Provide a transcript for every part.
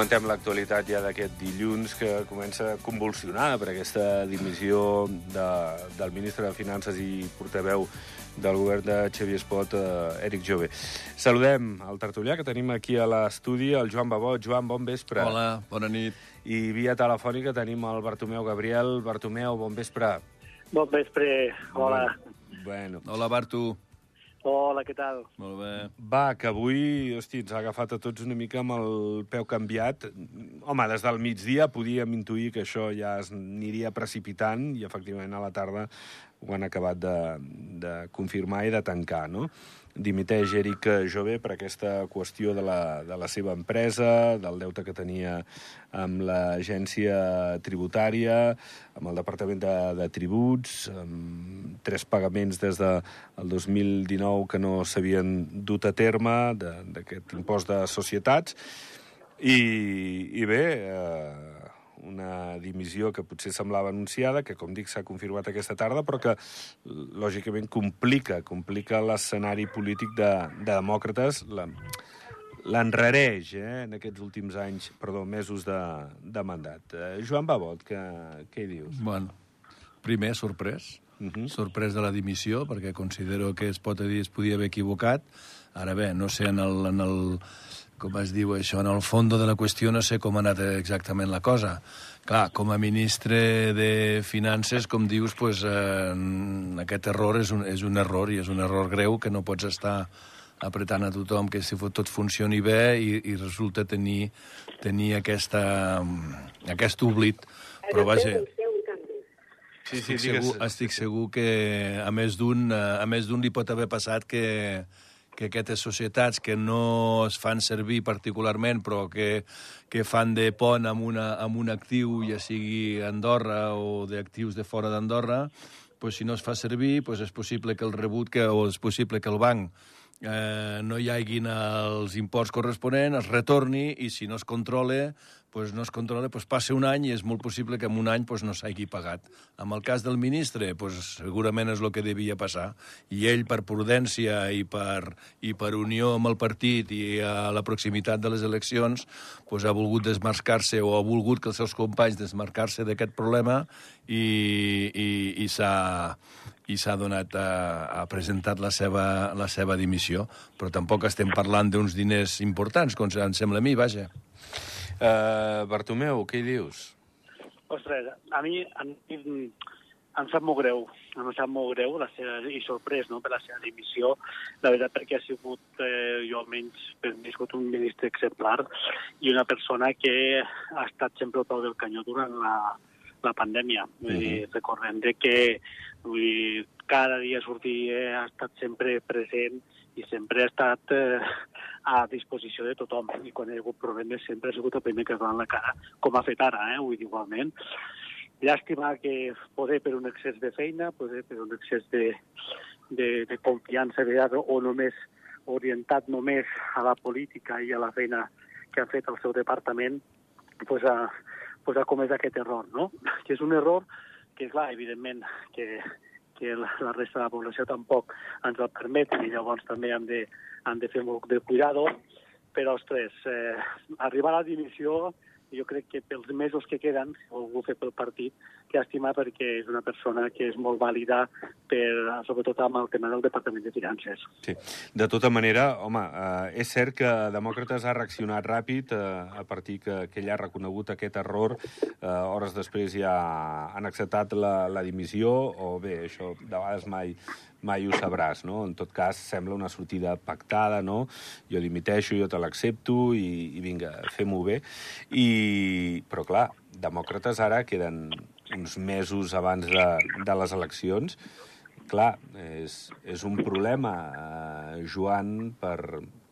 Comentem l'actualitat ja d'aquest dilluns que comença convulsionada per aquesta dimissió de, del ministre de Finances i portaveu del govern de Xavier Espot, eh, Eric Jove. Saludem el tertulià que tenim aquí a l'estudi, el Joan Babot. Joan, bon vespre. Hola, bona nit. I via telefònica tenim el Bartomeu Gabriel. Bartomeu, bon vespre. Bon vespre, hola. Bueno. Hola, Bartu. Hola, què tal? Molt bé. Va, que avui, hosti, ens ha agafat a tots una mica amb el peu canviat. Home, des del migdia podíem intuir que això ja es aniria precipitant i, efectivament, a la tarda ho han acabat de, de confirmar i de tancar, no? Dimiteix Eric Jové per aquesta qüestió de la, de la seva empresa, del deute que tenia amb l'agència tributària, amb el Departament de, de Tributs, amb tres pagaments des del de 2019 que no s'havien dut a terme d'aquest impost de societats. I, i bé, eh, una dimissió que potser semblava anunciada, que, com dic, s'ha confirmat aquesta tarda, però que, lògicament, complica, complica l'escenari polític de, de demòcrates, la, l'enrareix eh, en aquests últims anys, perdó, mesos de, de mandat. Eh, Joan Babot, què, què hi dius? Bueno, primer, sorprès. Uh -huh. Sorprès de la dimissió, perquè considero que es pot dir es podia haver equivocat. Ara bé, no sé en el, en el com es diu això, en el fons de la qüestió no sé com ha anat exactament la cosa. Clar, com a ministre de Finances, com dius, pues, eh, aquest error és un, és un error, i és un error greu que no pots estar apretant a tothom que si tot funcioni bé i, i resulta tenir, tenir aquesta, aquest oblit. Però vaja, Sí, sí, estic, segur, estic segur que a més d'un a més d'un li pot haver passat que, que aquestes societats que no es fan servir particularment però que, que fan de pont amb, una, amb un actiu, ja sigui Andorra o d'actius de fora d'Andorra, pues, si no es fa servir, pues, és possible que el rebut que, o és possible que el banc eh, no hi haguin els imports corresponents, es retorni i si no es controla pues no es controla, pues passa un any i és molt possible que en un any pues, no s'hagi pagat. En el cas del ministre, pues, segurament és el que devia passar. I ell, per prudència i per, i per unió amb el partit i a la proximitat de les eleccions, pues, ha volgut desmarcar-se o ha volgut que els seus companys desmarcar-se d'aquest problema i, i, i s'ha i s'ha donat a, a presentat la seva, la seva dimissió. Però tampoc estem parlant d'uns diners importants, com em sembla a mi, vaja. Uh, Bartomeu, què hi dius? Ostres, a mi em, em sap molt greu, em sap molt greu la seva, i sorprès no, per la seva dimissió, la veritat perquè ha sigut, eh, jo almenys, per mi, un ministre exemplar i una persona que ha estat sempre al peu del canyó durant la, la pandèmia. Vull dir, uh -huh. recordem de que vull dir, cada dia sortia, ha estat sempre present i sempre ha estat eh, a disposició de tothom. I quan hi ha hagut problemes sempre ha sigut el primer que es va la cara, com ha fet ara, eh, vull dir, igualment. Llàstima que poder per un excés de feina, poder per un excés de, de, de confiança vegada, o només orientat només a la política i a la feina que ha fet el seu departament, pues ha, pues ha comès aquest error, no? Que és un error que, clar, evidentment, que, que la, la resta de la població tampoc ens el permet i llavors també hem de, hem de fer molt de cuidado, però, ostres, eh, arribar a la dimissió jo crec que pels mesos que queden, si algú fer pel partit, llàstima perquè és una persona que és molt vàlida per, sobretot amb el tema del Departament de Finances. Sí. De tota manera, home, eh, és cert que Demòcrates ha reaccionat ràpid eh, a partir que, que ell ha reconegut aquest error. Eh, hores després ja han acceptat la, la dimissió, o bé, això de vegades mai mai ho sabràs, no? En tot cas, sembla una sortida pactada, no? Jo dimiteixo, jo te l'accepto i, i vinga, fem-ho bé. I... Però, clar, demòcrates ara queden uns mesos abans de, de les eleccions. Clar, és, és un problema, eh, Joan, per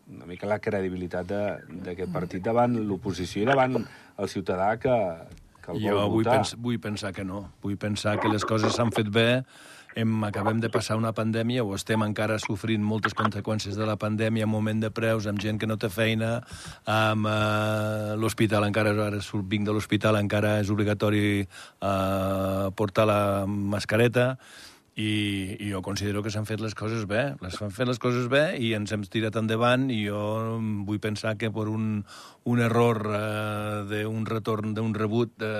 una mica la credibilitat d'aquest partit davant l'oposició i davant el ciutadà que, que el jo vol vull, votar. pens vull pensar que no. Vull pensar que les coses s'han fet bé hem, acabem de passar una pandèmia o estem encara sofrint moltes conseqüències de la pandèmia en moment de preus, amb gent que no té feina, amb eh, l'hospital encara, ara vinc de l'hospital, encara és obligatori eh, portar la mascareta, i, i jo considero que s'han fet les coses bé. Les han fet les coses bé i ens hem tirat endavant i jo vull pensar que per un, un error eh, d'un retorn, d'un rebut de,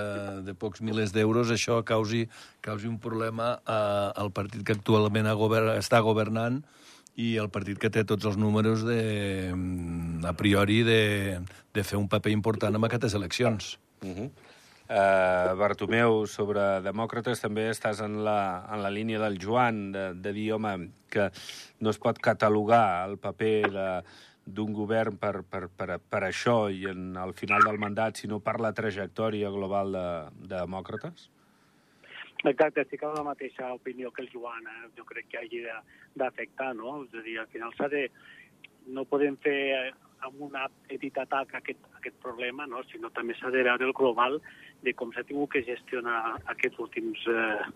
de pocs milers d'euros, això causi, causi un problema eh, al partit que actualment govern, està governant i el partit que té tots els números de, a priori de, de fer un paper important en aquestes eleccions. Uh -huh. Uh, Bartomeu, sobre demòcrates també estàs en la, en la línia del Joan, de, de dir, home, que no es pot catalogar el paper de, d'un govern per, per, per, per això i en el final del mandat, sinó per la trajectòria global de, de demòcrates? Exacte, estic amb la mateixa opinió que el Joan, eh? jo crec que hagi d'afectar, no? És a dir, al final s'ha de... No podem fer amb una petit atac aquest, aquest problema, no? sinó també s'ha de veure el global de com s'ha tingut que gestionar aquests últims eh,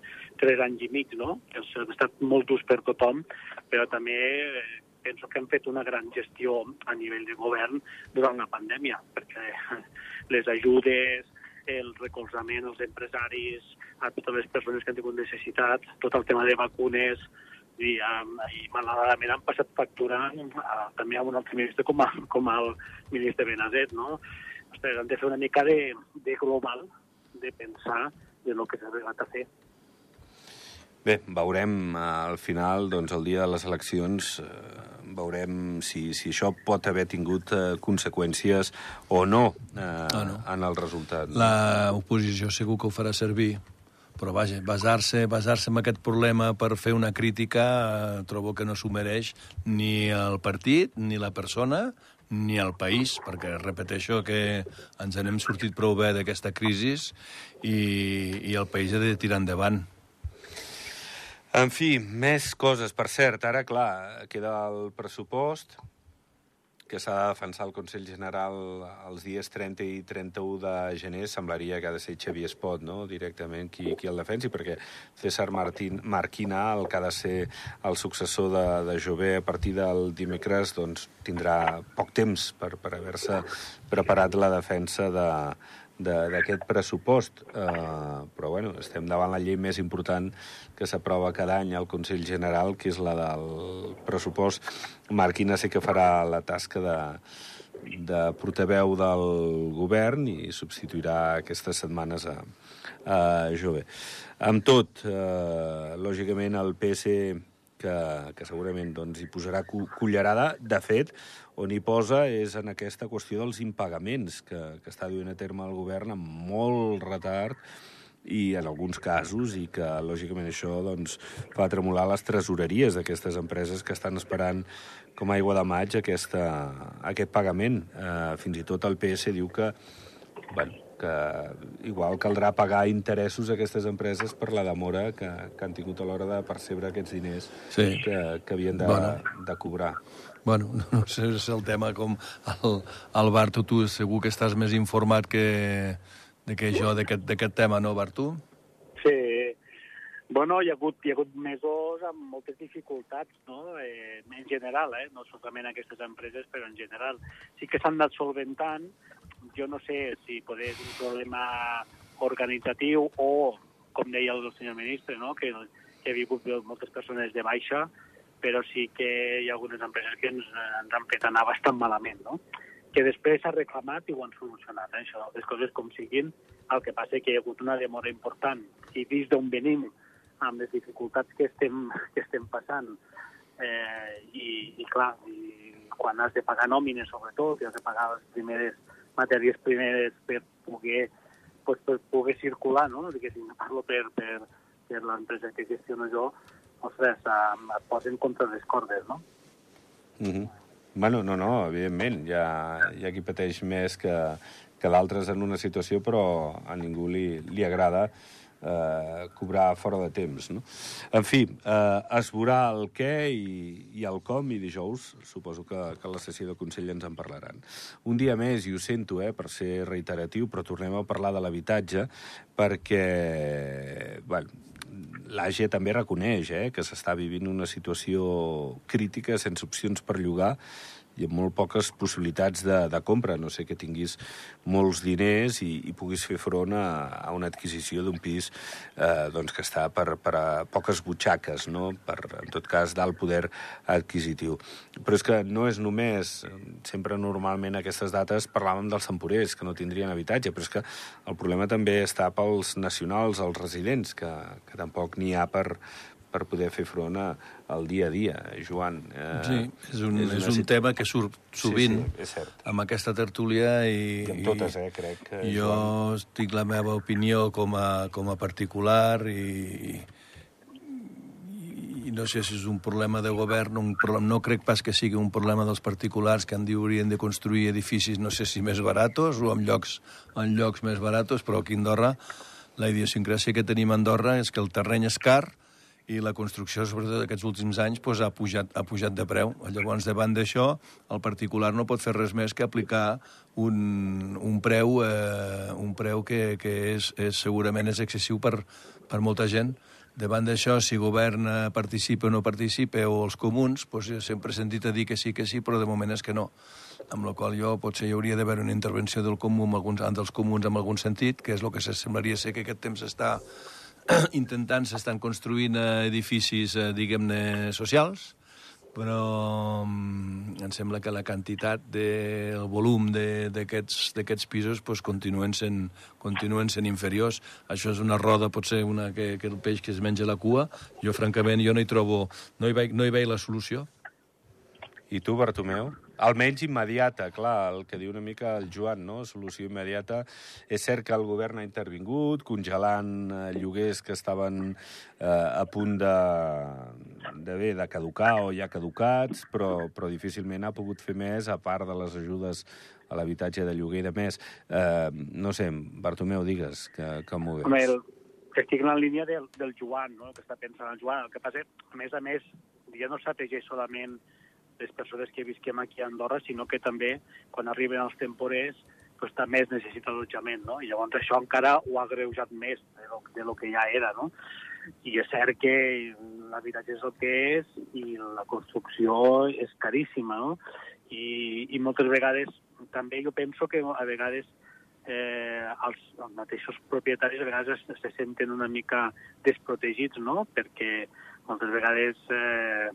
tres anys i mig, no? que han estat molt durs per tothom, però també eh, penso que han fet una gran gestió a nivell de govern durant la pandèmia, perquè les ajudes, el recolzament als empresaris, a totes les persones que han tingut necessitat, tot el tema de vacunes, i, um, i malauradament han passat factura uh, també amb un altre ministre com, a, com el ministre Benazet, no? Ostres, han de fer una mica de, de global, de pensar de lo que s'ha arribat a fer. Bé, veurem eh, al final, doncs, el dia de les eleccions, eh, veurem si, si això pot haver tingut eh, conseqüències o no, eh, ah, no en el resultat. No? L'oposició segur que ho farà servir però vaja, basar-se basar, en aquest problema per fer una crítica eh, trobo que no s'ho mereix ni el partit, ni la persona, ni el país, perquè repeteixo que ens n'hem sortit prou bé d'aquesta crisi i, i el país ha de tirar endavant. En fi, més coses. Per cert, ara, clar, queda el pressupost, que s'ha de defensar el Consell General els dies 30 i 31 de gener, semblaria que ha de ser Xavier Espot, no?, directament, qui, qui el defensi, perquè César Martín, Marquina, el que ha de ser el successor de, de Jové a partir del dimecres, doncs tindrà poc temps per, per haver-se preparat la defensa de, d'aquest pressupost. Uh, però bueno, estem davant la llei més important que s'aprova cada any al Consell General, que és la del pressupost. Marquina sé que farà la tasca de, de portaveu del govern i substituirà aquestes setmanes a, a Jove. Amb tot, eh, lògicament, el PS que, que segurament doncs, hi posarà cullerada. De fet, on hi posa és en aquesta qüestió dels impagaments que, que està duent a terme el govern amb molt retard i en alguns casos, i que lògicament això doncs, fa tremolar les tresoreries d'aquestes empreses que estan esperant com a aigua de maig aquesta, aquest pagament. Eh, fins i tot el PS diu que, bueno, que igual caldrà pagar interessos a aquestes empreses per la demora que, que han tingut a l'hora de percebre aquests diners sí. que, que havien de, bueno. de cobrar. Bueno, no sé si és el tema com el, el Bartu, tu segur que estàs més informat que, de que jo d'aquest tema, no, Bartu? Sí, Bueno, hi ha hagut, hi ha hagut mesos amb moltes dificultats, no? Eh, en general, eh? no solament aquestes empreses, però en general. Sí que s'han anat solventant, jo no sé si poder un problema organitzatiu o, com deia el senyor ministre, no? que, que ha vingut moltes persones de baixa, però sí que hi ha algunes empreses que ens, ens han fet anar bastant malament, no? que després s'ha reclamat i ho han solucionat, eh? això, les coses com siguin. El que passa que hi ha hagut una demora important i vist d'on venim, amb les dificultats que estem, que estem passant, eh, i, i clar, i quan has de pagar nòmines, sobretot, i has de pagar les primeres matèries primeres per poder, pues, per poder circular, no? Diguéssim, parlo per, per, per l'empresa que gestiono jo, ostres, et posen contra les cordes, no? Mm -hmm. Bueno, no, no, evidentment, hi ha, hi ha qui pateix més que, que d'altres en una situació, però a ningú li, li agrada eh, cobrar fora de temps. No? En fi, eh, es veurà el què i, i el com, i dijous suposo que, que la sessió de Consell ens en parlaran. Un dia més, i ho sento eh, per ser reiteratiu, però tornem a parlar de l'habitatge, perquè bueno, l'AGE també reconeix eh, que s'està vivint una situació crítica, sense opcions per llogar, i amb molt poques possibilitats de, de compra, no sé que tinguis molts diners i, i puguis fer front a, a una adquisició d'un pis eh, doncs que està per, per a poques butxaques, no? per, en tot cas, d'alt poder adquisitiu. Però és que no és només, sempre normalment aquestes dates parlàvem dels temporers, que no tindrien habitatge, però és que el problema també està pels nacionals, els residents, que, que tampoc n'hi ha per, per poder fer front a, al dia a dia, Joan. Eh, sí, és un, és, és un tema que surt sovint sí, sí, amb aquesta tertúlia i... I amb totes, eh, crec. Que, jo Joan... estic la meva opinió com a, com a particular i, i no sé si és un problema de govern, un problema, no crec pas que sigui un problema dels particulars que han dit haurien de construir edificis, no sé si més baratos o en llocs, en llocs més baratos, però aquí a Andorra la idiosincràsia que tenim a Andorra és que el terreny és car, i la construcció, sobretot aquests últims anys, doncs, ha, pujat, ha pujat de preu. Llavors, davant d'això, el particular no pot fer res més que aplicar un, un preu, eh, un preu que, que és, és, segurament és excessiu per, per molta gent. Davant d'això, si govern participa o no participa, o els comuns, doncs sempre he sentit a dir que sí, que sí, però de moment és que no. Amb la qual jo potser hi hauria d'haver una intervenció del comú amb alguns, dels comuns en algun sentit, que és el que semblaria ser que aquest temps està intentant s'estan construint edificis, eh, diguem-ne, socials, però um, em sembla que la quantitat, de, volum d'aquests pisos pues, continuen, sent, continuen sent inferiors. Això és una roda, potser una que, que el peix que es menja la cua. Jo, francament, jo no hi trobo... No hi veig, no hi veig la solució. I tu, Bartomeu? Almenys immediata, clar, el que diu una mica el Joan, no? Solució immediata. És cert que el govern ha intervingut, congelant eh, lloguers que estaven eh, a punt de, de bé, de caducar o ja caducats, però, però difícilment ha pogut fer més, a part de les ajudes a l'habitatge de lloguer i de més. Eh, no sé, Bartomeu, digues, que, com ho veus? Home, el, que estic en la línia del, del Joan, no? el que està pensant el Joan. El que passa, a més a més, ja no s'ategeix solament les persones que visquem aquí a Andorra, sinó que també, quan arriben els temporers, pues, també es necessita allotjament, no? I llavors això encara ho ha greujat més de lo, de lo que ja era, no? I és cert que l'habitatge és el que és i la construcció és caríssima, no? I, i moltes vegades també jo penso que a vegades eh, els, els mateixos propietaris a vegades se senten una mica desprotegits, no? Perquè moltes vegades eh,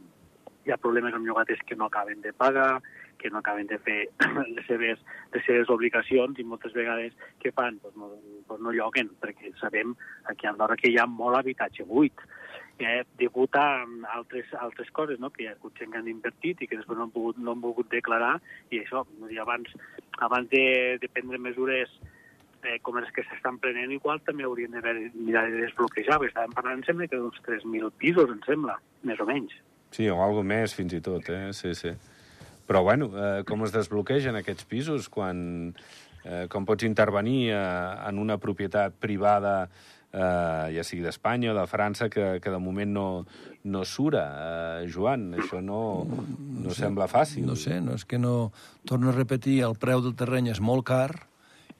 hi ha problemes amb llogaters que no acaben de pagar, que no acaben de fer les seves, les seves obligacions i moltes vegades què fan? Pues no, pues no lloguen, perquè sabem aquí a Andorra que hi ha molt habitatge buit, eh, degut a altres, altres coses, no? que hi ha hagut gent que han invertit i que després no han pogut, no han pogut declarar, i això, i abans, abans de, de prendre mesures eh, com les que s'estan prenent, igual també haurien de mirar de desbloquejar, perquè estàvem parlant, em sembla, que d'uns 3.000 pisos, em sembla, més o menys. Sí, o alguna més, fins i tot, eh? Sí, sí. Però, bueno, eh, com es desbloquegen aquests pisos quan... Eh, com pots intervenir eh, en una propietat privada eh, ja sigui d'Espanya o de França, que, que de moment no, no sura. Eh, Joan, això no, no, no sé, sembla fàcil. No sé, no és que no... Torno a repetir, el preu del terreny és molt car,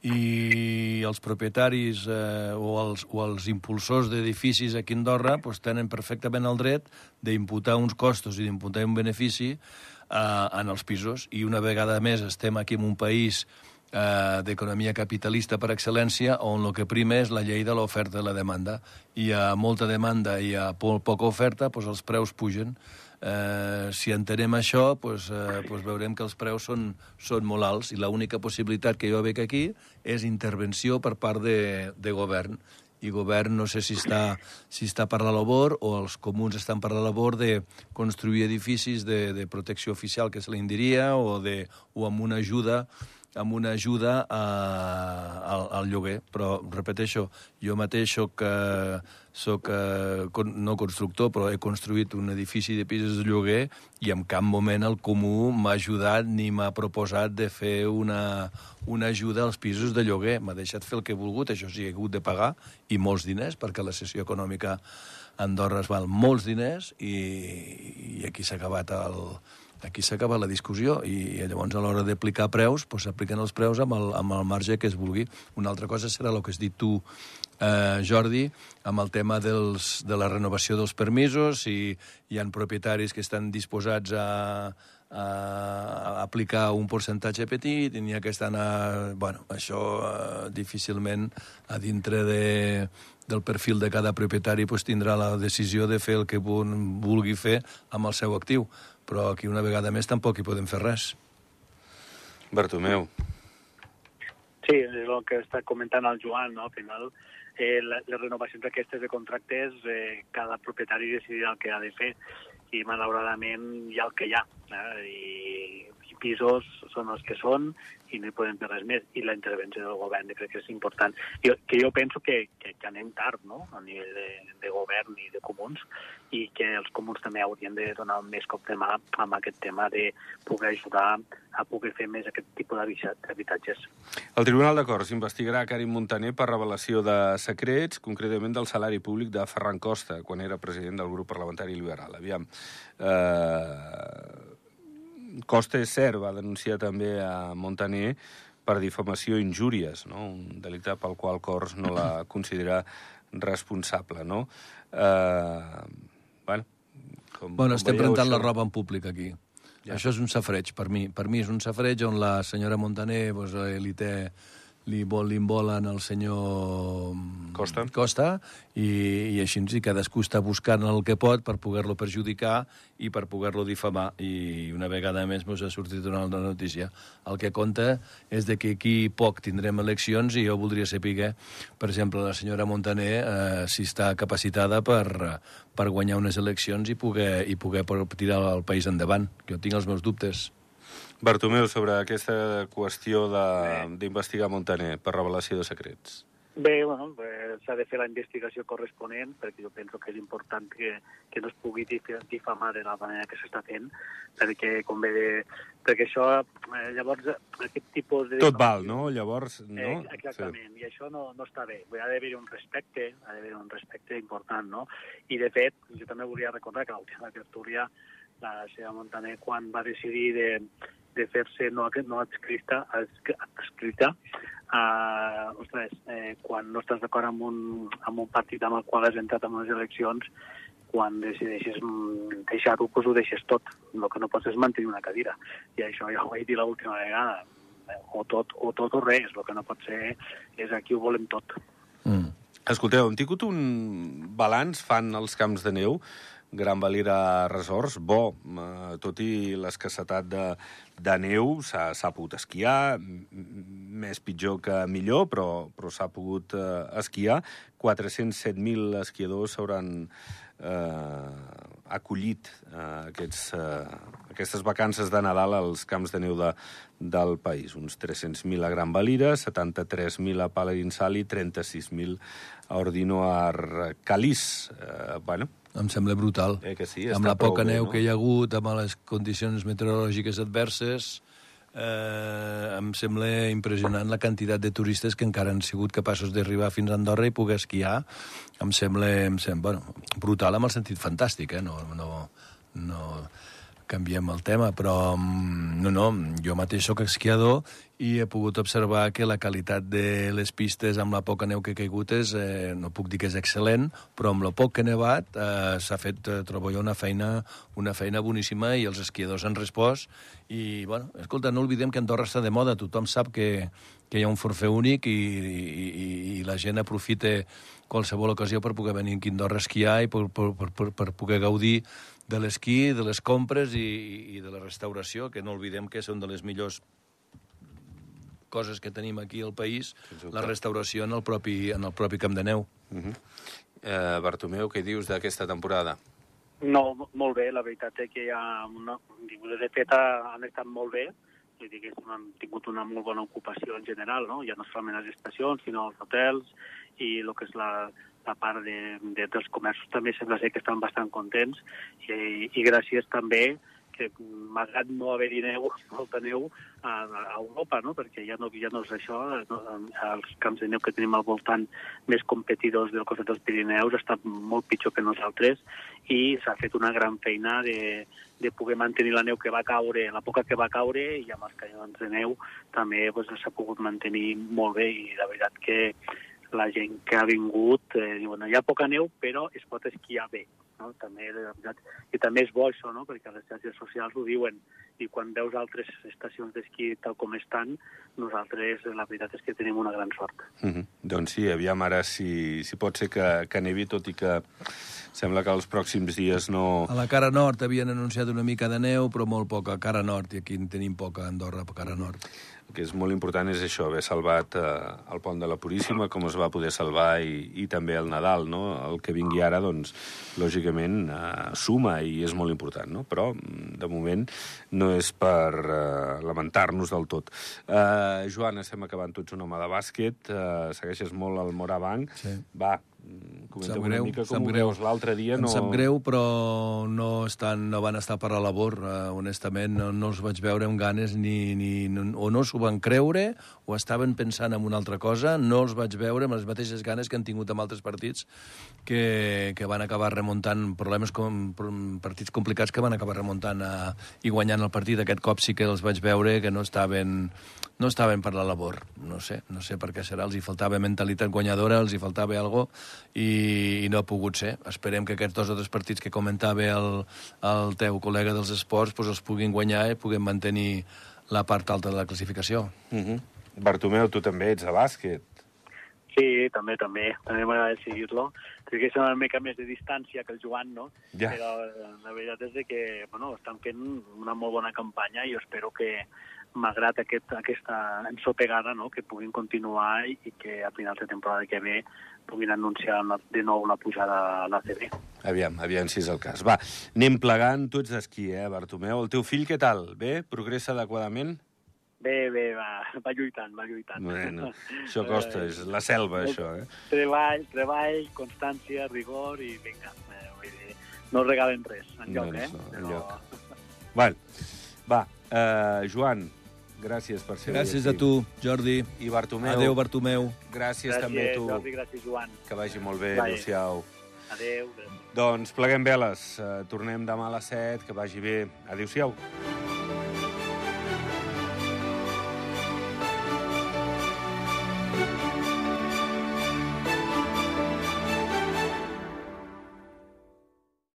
i els propietaris eh, o, els, o els impulsors d'edificis aquí a Andorra pues, tenen perfectament el dret d'imputar uns costos i d'imputar un benefici eh, en els pisos. I una vegada més estem aquí en un país eh, d'economia capitalista per excel·lència on el que prima és la llei de l'oferta i la demanda. I a molta demanda i a poca oferta pues, els preus pugen. Eh, si entenem això, pues, eh, pues veurem que els preus són, són molt alts i l'única possibilitat que jo veig aquí és intervenció per part de, de govern. I govern no sé si està, si està per la labor o els comuns estan per la labor de construir edificis de, de protecció oficial, que se li diria, o, de, o amb una ajuda amb una ajuda a, al, al lloguer. Però, repeteixo, jo mateix soc, eh, soc eh, no constructor, però he construït un edifici de pisos de lloguer i en cap moment el comú m'ha ajudat ni m'ha proposat de fer una, una ajuda als pisos de lloguer. M'ha deixat fer el que he volgut, això sí, he hagut de pagar, i molts diners, perquè la sessió econòmica a Andorra es val molts diners i, i aquí s'ha acabat el, aquí s'acaba la discussió i, i llavors a l'hora d'aplicar preus s'apliquen doncs, els preus amb el, amb el marge que es vulgui. Una altra cosa serà el que has dit tu, eh, Jordi, amb el tema dels, de la renovació dels permisos, si hi han propietaris que estan disposats a, a aplicar un percentatge petit i n'hi ha que estan a... Bueno, això eh, difícilment a dintre de, del perfil de cada propietari pues, tindrà la decisió de fer el que vulgui fer amb el seu actiu. Però aquí una vegada més tampoc hi podem fer res. Bartomeu. Sí, és el que està comentant el Joan, no? Al final, eh, les renovacions aquestes de contractes, eh, cada propietari decidirà el que ha de fer i malauradament hi ha el que hi ha. Eh? I, I pisos són els que són i no hi podem fer res més. I la intervenció del govern crec que és important. Jo, que jo penso que, que, que anem tard no? a nivell de, de govern i de comuns i que els comuns també haurien de donar més cop de mà amb aquest tema de poder ajudar a poder fer més aquest tipus d'habitatges. El Tribunal de investigarà Karim Montaner per revelació de secrets, concretament del salari públic de Ferran Costa, quan era president del grup parlamentari liberal. Aviam, eh, Costa, és cert, va denunciar també a Montaner per difamació i injúries, no? un delicte pel qual Cors no la considera responsable. No? Eh, bueno, com, bueno, com estem rentant això... la roba en públic aquí. Ja. Això és un safreig, per mi. Per mi és un safreig on la senyora Montaner pues, eh, li té li, vol, li el senyor Costa, Costa i, i així i cadascú està buscant el que pot per poder-lo perjudicar i per poder-lo difamar. I una vegada més ens ha sortit una altra notícia. El que compta és de que aquí poc tindrem eleccions i jo voldria saber, per exemple, la senyora Montaner eh, si està capacitada per, per guanyar unes eleccions i poder, i poder tirar el país endavant. Jo tinc els meus dubtes. Bartomeu, sobre aquesta qüestió d'investigar Montaner per revelació de secrets. Bé, bueno, s'ha de fer la investigació corresponent, perquè jo penso que és important que, que no es pugui difamar de la manera que s'està fent, perquè, com bé, de, perquè això, eh, llavors, aquest tipus de... Tot val, no? Llavors, no? Eh, exactament, sí. i això no, no està bé. Ha d'haver un respecte, ha d'haver un respecte important, no? I, de fet, jo també volia recordar que l'última tertúlia, la seva Montaner, quan va decidir de, de fer-se no, no adscrita, adscrita uh, ostres, eh, quan no estàs d'acord amb, un, amb un partit amb el qual has entrat en unes eleccions, quan decideixes mm, deixar-ho, doncs ho deixes tot. El que no pots és mantenir una cadira. I això ja ho vaig dir l'última vegada. O tot, o tot o res. El que no pot ser és aquí ho volem tot. Mm. Escolteu, hem tingut un balanç, fan els camps de neu, Gran Valira Resorts, bo, eh, tot i l'escassetat de, de neu, s'ha pogut esquiar, més pitjor que millor, però, però s'ha pogut eh, esquiar. 407.000 esquiadors s'hauran eh, acollit eh, aquests, eh, aquestes vacances de Nadal als camps de neu de, del país. Uns 300.000 a Gran Valira, 73.000 a Paladinsal i 36.000 a Ordino Arcalís. Eh, bueno, em sembla brutal. Eh que sí, amb la poca bé, neu no? que hi ha hagut, amb les condicions meteorològiques adverses, eh, em sembla impressionant la quantitat de turistes que encara han sigut capaços d'arribar fins a Andorra i poder esquiar. Em sembla, em sembla bueno, brutal amb el sentit fantàstic, eh? No, no, no, canviem el tema, però mm, no, no, jo mateix sóc esquiador i he pogut observar que la qualitat de les pistes amb la poca neu que ha caigut és, eh, no puc dir que és excel·lent, però amb el poc que ha nevat eh, s'ha fet, eh, trobo jo, una feina, una feina boníssima i els esquiadors han respost. I, bueno, escolta, no oblidem que Andorra està de moda, tothom sap que, que hi ha un forfet únic i, i, i, i la gent aprofita qualsevol ocasió per poder venir a Andorra a esquiar i per, per, per, per poder gaudir de l'esquí, de les compres i, i de la restauració, que no oblidem que són de les millors coses que tenim aquí al país, la restauració en el propi, en el propi Camp de Neu. Uh -huh. eh, Bartomeu, què dius d'aquesta temporada? No, molt bé, la veritat és que hi ha una... De fet, han estat molt bé, vull dir que han tingut una molt bona ocupació en general, no? ja no solament les estacions, sinó els hotels i el que és la, la part de, de, dels comerços també sembla ser que estan bastant contents i, i gràcies també que malgrat no haver-hi neu, molta neu a, a Europa, no? perquè ja no, ja no és això, no, els camps de neu que tenim al voltant més competidors del costat dels Pirineus estan molt pitjor que nosaltres i s'ha fet una gran feina de, de poder mantenir la neu que va caure, la poca que va caure, i amb els canyons de neu també s'ha pues, pogut mantenir molt bé i la veritat que la gent que ha vingut eh, diuen, hi ha poca neu, però es pot esquiar bé. no? també, la veritat, i també és bo això, no? perquè les xarxes socials ho diuen, i quan veus altres estacions d'esquí tal com estan, nosaltres la veritat és que tenim una gran sort. Mm -hmm. Doncs sí, aviam ara si, si pot ser que, que nevi, tot i que sembla que els pròxims dies no... A la cara nord havien anunciat una mica de neu, però molt poca a cara nord, i aquí en tenim poca a Andorra, a cara nord. Que és molt important és això, haver salvat eh, el pont de la Puríssima, com es va poder salvar, i, i també el Nadal, no? El que vingui ara, doncs, lògicament, eh, suma i és molt important, no? Però, mm, de moment, no és per eh, lamentar-nos del tot. Eh, Joan, estem acabant tots un home de bàsquet, eh, segueixes molt al Morabanc. Sí. Va, mm, comenta'm Sap una greu, mica com ho veus. L'altre dia Em no... sap greu, però no, estan, no van estar per la labor. Uh, honestament, no, no els vaig veure amb ganes ni, ni, no, o no s'ho van creure o estaven pensant en una altra cosa. No els vaig veure amb les mateixes ganes que han tingut amb altres partits que, que van acabar remuntant problemes com partits complicats que van acabar remuntant a, i guanyant el partit. Aquest cop sí que els vaig veure que no estaven, no estaven per la labor. No sé, no sé per què serà. Els hi faltava mentalitat guanyadora, els hi faltava algo i, i no ha pogut ser. Esperem que aquests dos o tres partits que comentava el, el teu col·lega dels esports pues, els puguin guanyar i puguem mantenir la part alta de la classificació. Uh -huh. Bartomeu, tu també ets a bàsquet. Sí, també, també. També m'agrada seguir-lo. Crec que és una mica més de distància que el Joan, no? Ja. Però eh, la veritat és de que bueno, estan fent una molt bona campanya i jo espero que, malgrat aquest, aquesta ensopegada, no? que puguin continuar i, i que a finals de temporada que ve puguin anunciar la- de nou la pujada a l'ACB. Aviam, aviam si és el cas. Va, anem plegant. Tu ets d'esquí, eh, Bartomeu? El teu fill què tal? Bé? Progressa adequadament? Bé, bé, va, va lluitant, va lluitant. Bueno, això costa, és la selva, això, eh? Treball, treball, constància, rigor i vinga. Eh, vull dir, no regalen res, enlloc, Doncs eh? no, enlloc. Bueno, va, eh, Joan, gràcies per ser Gràcies a tu, Jordi. I Bartomeu, Adéu, Bartomeu. gràcies, Gràcies, també a tu. Jordi, gràcies, Joan. Que vagi molt bé, adéu-siau. Adéu. Doncs pleguem veles. Eh, tornem demà a les 7, que vagi bé. Adéu-siau.